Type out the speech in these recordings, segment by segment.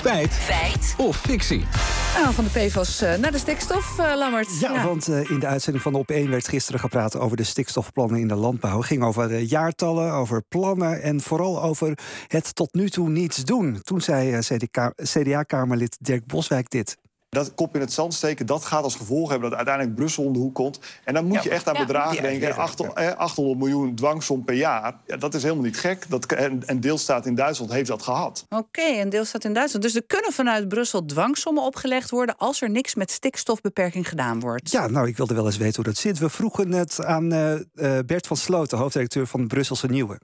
Feit. Feit. Of fictie. Nou, van de PFAS uh, naar de stikstof, uh, Lammert. Ja, want uh, in de uitzending van Op1 werd gisteren gepraat over de stikstofplannen in de landbouw. Het ging over jaartallen, over plannen en vooral over het tot nu toe niets doen. Toen zei CDA-kamerlid Dirk Boswijk dit. Dat kop in het zand steken, dat gaat als gevolg hebben dat uiteindelijk Brussel om de hoek komt. En dan moet ja, je echt aan ja, bedragen denken. 800, 800 miljoen dwangsom per jaar. Ja, dat is helemaal niet gek. Dat, en, en deelstaat in Duitsland heeft dat gehad. Oké, okay, en deelstaat in Duitsland. Dus er kunnen vanuit Brussel dwangsommen opgelegd worden als er niks met stikstofbeperking gedaan wordt. Ja, nou, ik wilde wel eens weten hoe dat zit. We vroegen het aan uh, uh, Bert van Sloten, hoofddirecteur van Brusselse Nieuwe.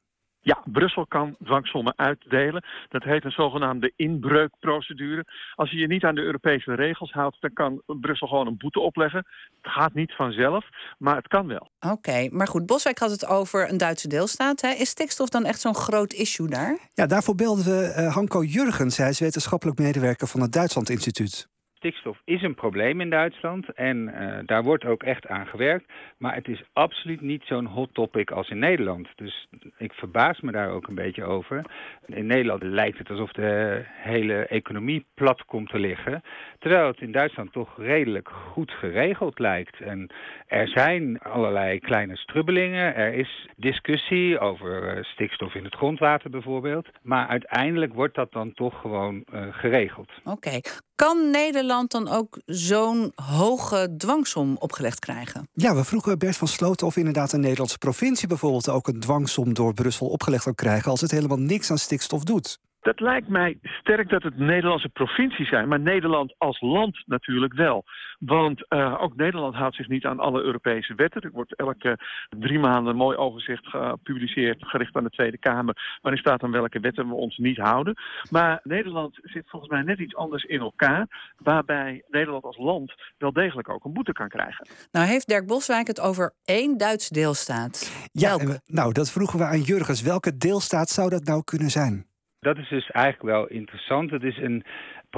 Ja, Brussel kan dwangsommen uitdelen. Dat heet een zogenaamde inbreukprocedure. Als je je niet aan de Europese regels houdt, dan kan Brussel gewoon een boete opleggen. Het gaat niet vanzelf, maar het kan wel. Oké, maar goed, Boswijk had het over een Duitse deelstaat. Hè? Is stikstof dan echt zo'n groot issue daar? Ja, daarvoor belden we uh, Hanko Jurgens. Hij is wetenschappelijk medewerker van het Duitsland Instituut stikstof is een probleem in Duitsland en uh, daar wordt ook echt aan gewerkt. Maar het is absoluut niet zo'n hot topic als in Nederland. Dus ik verbaas me daar ook een beetje over. In Nederland lijkt het alsof de hele economie plat komt te liggen. Terwijl het in Duitsland toch redelijk goed geregeld lijkt. En er zijn allerlei kleine strubbelingen. Er is discussie over uh, stikstof in het grondwater bijvoorbeeld. Maar uiteindelijk wordt dat dan toch gewoon uh, geregeld. Oké. Kan Nederland dan ook zo'n hoge dwangsom opgelegd krijgen? Ja, we vroegen Bert van Sloten of inderdaad een Nederlandse provincie bijvoorbeeld ook een dwangsom door Brussel opgelegd kan krijgen als het helemaal niks aan stikstof doet. Dat lijkt mij sterk dat het Nederlandse provincies zijn, maar Nederland als land natuurlijk wel. Want uh, ook Nederland houdt zich niet aan alle Europese wetten. Er wordt elke drie maanden een mooi overzicht gepubliceerd, gericht aan de Tweede Kamer, waarin staat dan welke wetten we ons niet houden. Maar Nederland zit volgens mij net iets anders in elkaar, waarbij Nederland als land wel degelijk ook een boete kan krijgen. Nou heeft Dirk Boswijk het over één Duitse deelstaat. Ja, nou dat vroegen we aan Jurgens. Welke deelstaat zou dat nou kunnen zijn? Dat is dus eigenlijk wel interessant. Het is een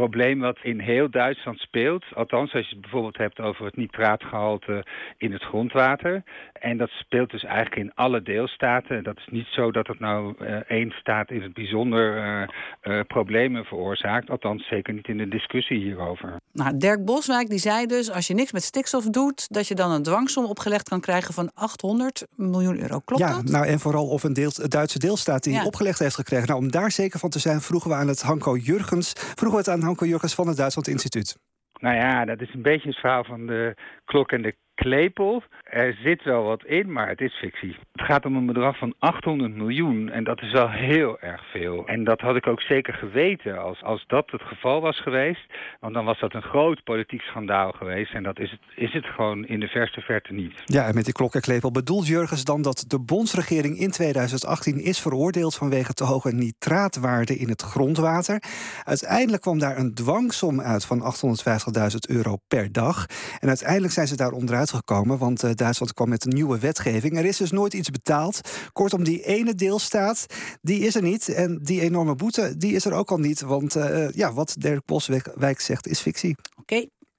probleem wat in heel Duitsland speelt. Althans, als je het bijvoorbeeld hebt over het nitraatgehalte in het grondwater. En dat speelt dus eigenlijk in alle deelstaten. Dat is niet zo dat het nou uh, één staat in het bijzonder uh, uh, problemen veroorzaakt. Althans, zeker niet in de discussie hierover. Nou, Dirk Boswijk die zei dus, als je niks met stikstof doet... dat je dan een dwangsom opgelegd kan krijgen van 800 miljoen euro. Klopt ja, dat? Nou, en vooral of een deel, Duitse deelstaat die ja. opgelegd heeft gekregen. Nou, om daar zeker van te zijn, vroegen we aan het Hanko Jurgens... vroegen we het aan Hanko Jurgens van het Duitsland Instituut. Nou ja, dat is een beetje het verhaal van de klok en de klepel. Er zit wel wat in, maar het is fictie. Het gaat om een bedrag van 800 miljoen en dat is wel heel erg veel. En dat had ik ook zeker geweten als, als dat het geval was geweest. Want dan was dat een groot politiek schandaal geweest. En dat is het, is het gewoon in de verste verte niet. Ja, en met die klok en klepel bedoelt Jurgens dan dat de bondsregering in 2018 is veroordeeld vanwege te hoge nitraatwaarden in het grondwater. Uiteindelijk kwam daar een dwangsom uit van 850.000 euro per dag. En uiteindelijk zijn ze daar onderuit gekomen, want uh, Duitsland kwam met een nieuwe wetgeving. Er is dus nooit iets betaald. Kortom, die ene deelstaat, die is er niet. En die enorme boete, die is er ook al niet. Want uh, ja, wat Dirk Boswijk zegt, is fictie. Oké.